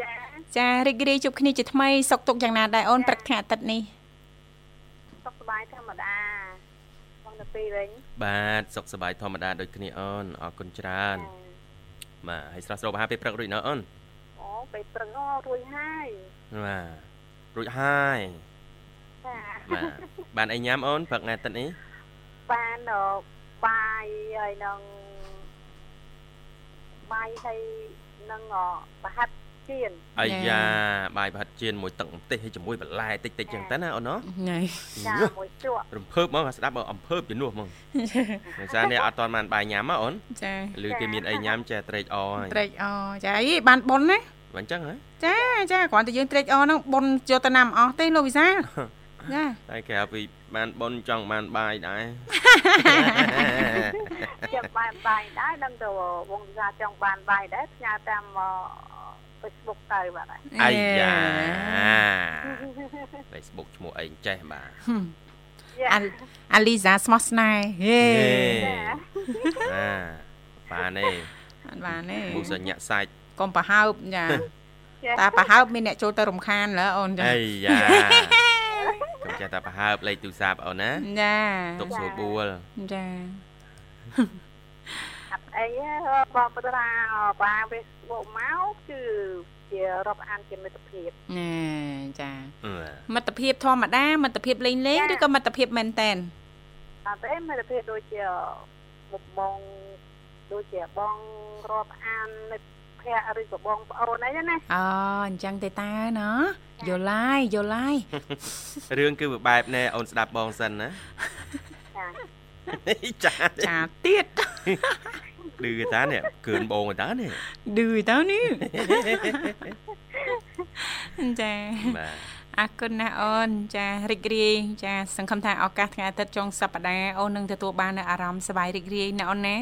ចាចារីករាយជួបគ្នាជាថ្មីសុខទុក្ខយ៉ាងណាដែរអូនព្រឹកថ្ងៃអាទិត្យនេះសុខសប្បាយធម្មតាបងទៅពីវិញបាទសុខសប្បាយធម្មតាដូចគ្នាអូនអរគុណច្រើនបាទហើយស្រស់ស្រូបអាហារពេលព្រឹករួចនៅអូនអូពេលព្រឹករួចហើយបាទ រួចហើយចាបាទបានអីញ៉ាំអូនព្រឹកថ្ងៃទឹកនេះបានបាយហើយនឹងបាយហើយនឹងប្រហិតជៀនអាយ៉ាបាយប្រហិតជៀនមួយទឹកម្ទេសហើយជាមួយបន្លែតិចតិចចឹងទៅណាអូនណាចាមួយជក់រំភើបហ្មងស្ដាប់អំភើបជំនួសហ្មងដោយសារនេះអត់តាន់បានបាយញ៉ាំហ៎អូនចាឬគេមានអីញ៉ាំចេះត្រេកអរហើយត្រេកអរចាអីបានប៉ុនណាបើ អញ្ចឹងហ៎ចាចាគ្រាន់តែយើងត្រេកអរហ្នឹងប៉ុនយកទៅណាំអស់ទេលោកវិសាចាតែក្រៅពីបានប៉ុនចង់បានបាយដែរចាំបានបាយដែរដឹងទៅវងវិសាចង់បានបាយដែរផ្ញើតាម Facebook ទៅបាទអាយ៉ា Facebook ឈ្មោះអីចេះបាទអាលីសាស្មោះស្នេហ៍ហេបាទបានទេបានទេមុខសញ្ញាសាច់ កុំប្រហើបចាតាប្រហើបមានអ្នកចូលទៅរំខានលើអូនចាអាយ៉ាកុំចេះតែប្រហើបលេខទូរស័ព្ទអូនណាចាទុកស្រួលបួលចាអត់អីបងបតាបាវាមកមកគឺជារាប់អានជាមិត្តភាពណែចាមិត្តភាពធម្មតាមិត្តភាពលេងលេងឬក៏មិត្តភាពមែនតែនអត់ទេមិត្តភាពដូចជាបងដូចជាបងរាប់អាននៅ ភ័ក្រឬក៏បងប្អូនអីណាអូអញ្ចឹងទេតាណាយល់ឡាយយល់ឡាយរឿងគឺវាបែបណែអូនស្ដាប់បងសិនណាចាចាទៀតឌឺតានេះគឿនបងតានេះឌឺតានេះចាបាទអរគុណណាអូនចារីករាយចាសង្ឃឹមថាឱកាសថ្ងៃអាទិត្យចុងសប្តាហ៍អូននឹងទទួលបាននូវអារម្មណ៍សប្បាយរីករាយណាអូនណា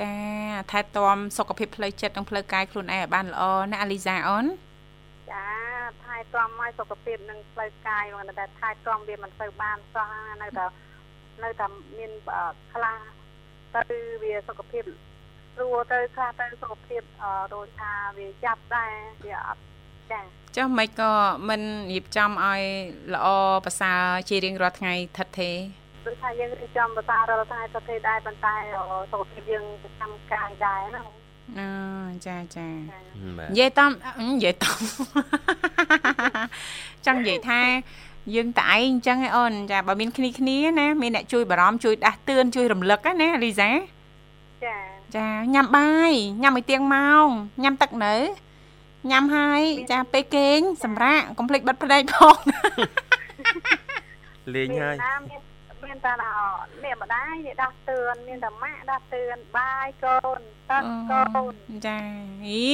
ចាចាថែទាំសុខភាពផ្លូវចិត្តនិងផ្លូវកាយខ្លួនឯងឲ្យបានល្អណាអាលីសាអូនចាថែទាំឲ្យសុខភាពនិងផ្លូវកាយមកតែថែទាំវាមិនទៅបានសោះនៅតែនៅតែមានខ្លះទៅវាសុខភាពស្រួលទៅខ្លះទៅសុខភាពដូចថាវាចាប់ដែរវាអត់ចាចុះមិនក៏មិនរៀបចំឲ្យល្អប្រសើរជារៀងរាល់ថ្ងៃថិតទេ ដូចថាយើងរៀបចំបតារាល់ថ្ងៃទៅទេដែរប៉ុន្តែសុខភាពយើងប្រចាំកាយដែរណាអឺចាចានិយាយតាមនិយាយតាមចង់និយាយថាយើងតែឯងអញ្ចឹងឯអូនចាបើមានគ្នាគ្នាណាមានអ្នកជួយបារម្ភជួយដាស់តឿនជួយរំលឹកណាលីសាចាចាញ៉ាំបាយញ៉ាំឲ្យទៀងម៉ោងញ៉ាំទឹកនៅញ៉ាំហើយចាពេលគេងសម្រាកកុំភ្លេចបិទភ្នែកផងលេងហើយ មានតែអ្នកម្ដាយអ្នកដាស់តឿនមានតែម៉ាក់ដាស់តឿនបាយកូនទឹកកូនចាអី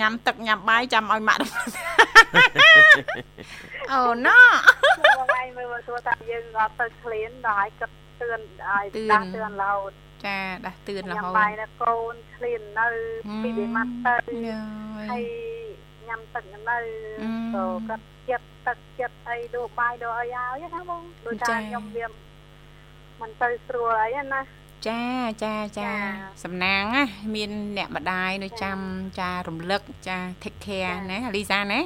ញ៉ាំទឹកញ៉ាំបាយចាំឲ្យម៉ាក់អូណូបងឯងមើលទៅថាយើងអត់ទៅឃ្លានដល់ឲ្យគិតតឿនឲ្យដាស់តឿនរហូតចាដាស់តឿនរហូតញ៉ាំបាយដល់កូនឃ្លាននៅពីវិមាត់ទៅហើយ ញ៉ាំទឹកនៅទៅគាត់ចិត្តទឹកចិត្តអីដូរបាយដូរអីហើយណាបងដូចថាខ្ញុំវាមិនទៅស្រួលអីណាចាចាចាសំណាងណាមានអ្នកម្ដាយនៅចាំចារំលឹកចា take care ណាលីសាណា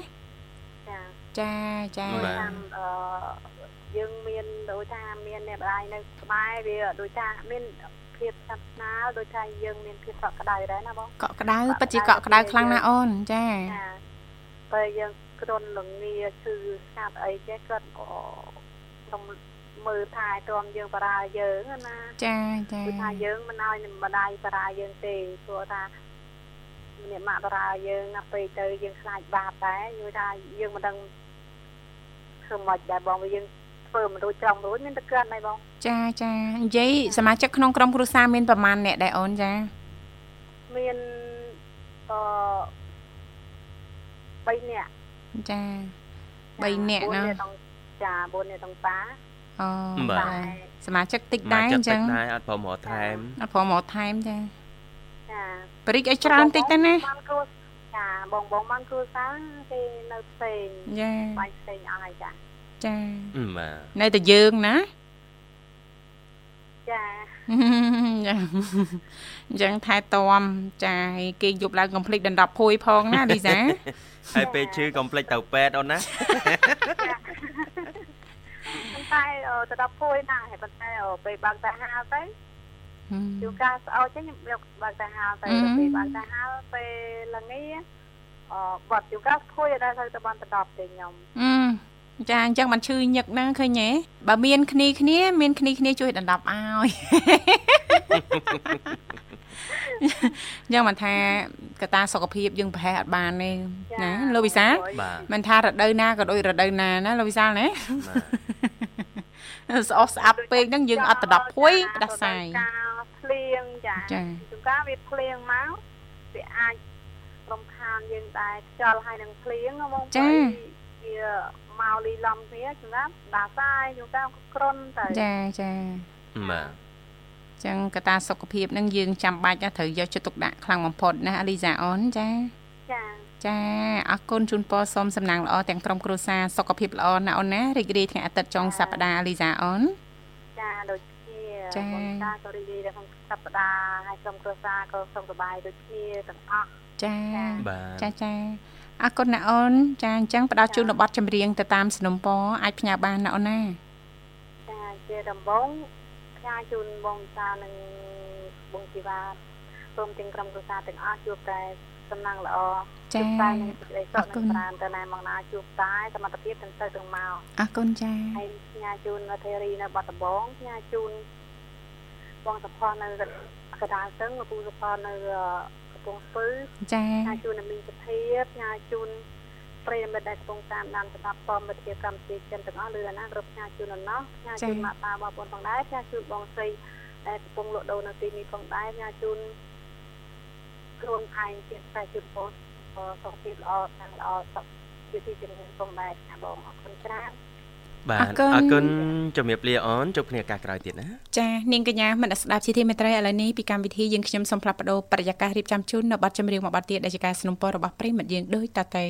ចាចាចាតាមអឺយើងមានដូចថាមានអ្នកម្ដាយនៅក្បែរវាដូចថាមានភាពស្និទ្ធស្នាលដូចថាយើងមានភាពកក់ក្ដៅដែរណាបងកក់ក្ដៅពិតជាកក់ក្ដៅខ្លាំងណាស់អូនចាចា ពេលយើងគ្រុនលងាឈឺស្ងាត់អីចេះគាត់ក៏ខ្ញុំមើលថែទាំយើងបារាយើងណាចាចាគឺថាយើងមិនឲ្យម្ដាយបារាយើងទេព្រោះថាអ្នកម៉ាក់បារាយើងណាពេលទៅយើងខ្លាចបាបដែរយល់ថាយើងមិនដឹងធ្វើមិនដែរបងវាយើងធ្វើមិនរួចត្រង់រួចមានតែកើតដែរបងចាចានិយាយសមាជិកក្នុងក្រុមគ្រួសារមានប្រមាណអ្នកដែរអូនចាមានអឺ 3នាក់ចា3នាក់ណា4នាក់ចា4នាក់ទាំងប៉ាអូបាទចាសមាជិកតិចមកដែរចាអត់ញ្ចឹតិចងដែរអត់ប្រមថែមអត់ព្រមមកថែមចាចាបរិចឲ្យច្រើនតិចទៅណាបានគ្រួចាបងបងបានគ្រួសារគេនៅផ្សេងចាបាញ់ផ្សេងអស់ហើយចាចាអឺបាទនៅតែយើងណាចាចាអញ្ចឹងថែទាំចាហើយគេយប់ឡើងកំភ្លេចដណ្ដប់ភួយផងណាលីសា ហើយពេលឈឺកុំភ្លេចទៅពេទ្យអូនណាប៉ុន្តែអឺទៅដល់ភួយណាស់ហើយប៉ុន្តែអឺពេលបើកតាហាលទៅជួនកាលស្អោចចឹងខ្ញុំយកបើកតាហាលទៅទៅពេលបើកតាហាលពេលល្ងាអឺបាត់ជួនកាលភួយអត់ដែរទៅទៅបានទៅដល់ទេខ្ញុំអឺចាអញ្ចឹងបានឈឺញឹកហ្នឹងឃើញទេបើមានគ្នាគ្នាមានគ្នាគ្នាជួយដណ្ដប់ឲ្យ អញ្ចឹងមិនថាកត្តាសុខភាពយើងប្រហែលអត់បានទេណាលោកវិសាលបាទមិនថារដូវណាក៏ដូចរដូវណាណាលោកវិសាលណាបាទស្អុះស្អាប់ពេកហ្នឹងយើងអត់ដណ្ដប់ភួយផ្ដាសាយកាលភ្លៀងចាចាជួនកាលវាភ្លៀងមកវាអាចរំខានយើងដែរខ្យល់ហើយនឹងភ្លៀងហ្មងចាវាមកលីឡំគ្នាសម្រាប់ដាសាយជួនកាលគ្រុនទៅចាចាបាទ ចឹងកត្តាសុខភាពហ្នឹងយើងចាំបាច់ណាត្រូវយកចិត្តទុកដាក់ខ្លាំងបំផុតណាអាលីសាអូនចាចាចាអរគុណជូនពរសូមសំណាងល្អទាំងក្រុមគ្រួសារសុខភាពល្អណាអូនណារីករាយថ្ងៃអាទិត្យចុងសប្តាហ៍អាលីសាអូនចាដូចគ្នាចា៎បងតាក៏រីករាយដែរក្នុងសប្តាហ៍ហើយក្រុមគ្រួសារក៏សុខសប្បាយដូចគ្នាទាំងអស់ចាបាទចាចាអរគុណណាអូនចាអញ្ចឹងផ្ដល់ជូនប័ណ្ណចម្រៀងទៅតាមสนុំពរអាចផ្ញើបានណាអូនណាចាជាដំបង ផ្ញើជូនបងតានិងបងជីវ៉ាព្រមទាំងក្រុមគ្រួសារទាំងអស់ជួបតែសំណាងល្អចាជួបតែនឹងសេចក្តីសុអខរគុនិងណប្រានទៅណែមកណាជួបតែសមត្ថភាពទាំងទៅទាំងមកអរគុណចាហើយផ្ញើជូននៅធេរីនៅបាត់ដំបងផ្ញើជូនបងសុផានៅកដាលស្ទឹងឪពូសុផានៅកំពង់ស្ពឺចាផ្ញើជូននៅមីងសុភាផ្ញើជូន ប្រិយមិត្តដែលកំពុងតាមដានស្ដាប់ពមវិទ្យាកម្មវិធីចិនទាំងអស់លឿនណាគ្រប់ផ្ញើជូនដល់ណោះផ្ញើជូនម៉ាក់តាបងប្អូនផងដែរផ្ញើជូនបងស្រីដែលកំពុងលក់ដូរនៅទីនេះផងដែរផ្ញើជូនក្រុមឯងជាខ្សែជូនបងសុខភាពល្អខាងល្អសុខជាទីជំនឿផងដែរចាបងអរគុណច្រើន បាទអរគុណជំរាបលាអូនជួបគ្នាឱកាសក្រោយទៀតណា ចានាងកញ្ញាមិនស្ដាប់ជាទីមេត្រីឥឡូវនេះពីកម្មវិធីយើងខ្ញុំសូមផ្លាប់បដោបរិយាកាសរៀបចំជូននៅប័ណ្ណចម្រៀងមួយប័ណ្ណទៀតដែលជាការสนับสนุนរបស់ប្រិមិត្តយើងដូចតទៅ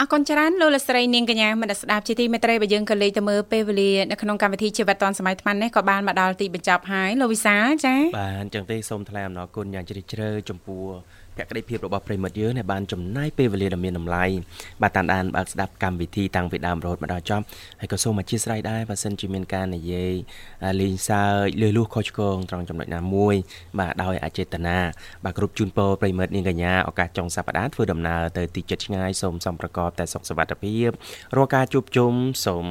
អរគុណច្រើនលោកលកស្រីនាងកញ្ញាមនស្សស្ដាប់ជាទីមេត្រីបើយើងក៏លេខទៅមើលពេលវេលានៅក្នុងកម្មវិធីជីវិតឌွန်សម័យថ្មនេះក៏បានមកដល់ទីបញ្ចប់ហើយលោកវិសាលចាបាទអញ្ចឹងទេសូមថ្លែងអំណរគុណយ៉ាងជ្រាលជ្រៅចំពោះ ភក្ដីភាពរបស់ប្រិមិត្តយើងដែលបានចំណាយពេលវេលាដ៏មានតម្លៃបាទតាមដានបើកស្ដាប់កម្មវិធីតាំងពីដើមរហូតមកដល់ចប់ហើយក៏សូមអធិស្ឋានដែរបើសិនជាមានការនិយាយលេងសើចលឺលួសខុសឆ្គងត្រង់ចំណុចណាមួយបាទដោយអចេតនាបាទគ្រប់ជូនពរប្រិមិត្តនាងកញ្ញាឱកាសចុងសប្តាហ៍ធ្វើដំណើរទៅទីជិតឆ្ងាយសូមសំប្រកបតែសុខសុវត្ថិភាពរាល់ការជួបជុំសូម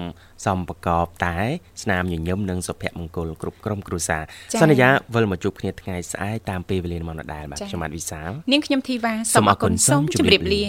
សំប្រកបតែស្នាមញញឹមនិងសុភមង្គលគ្រប់ក្រុមគ្រួសារសន្យាវិលមកជួបគ្នាថ្ងៃស្អែកតាមពេលវេលាម៉ោងដដែលបាទខ្ញុំបាទវិសាលនាងខ្ញុំធីវ៉ាសូមអរគុណសូមជម្រាបលាលា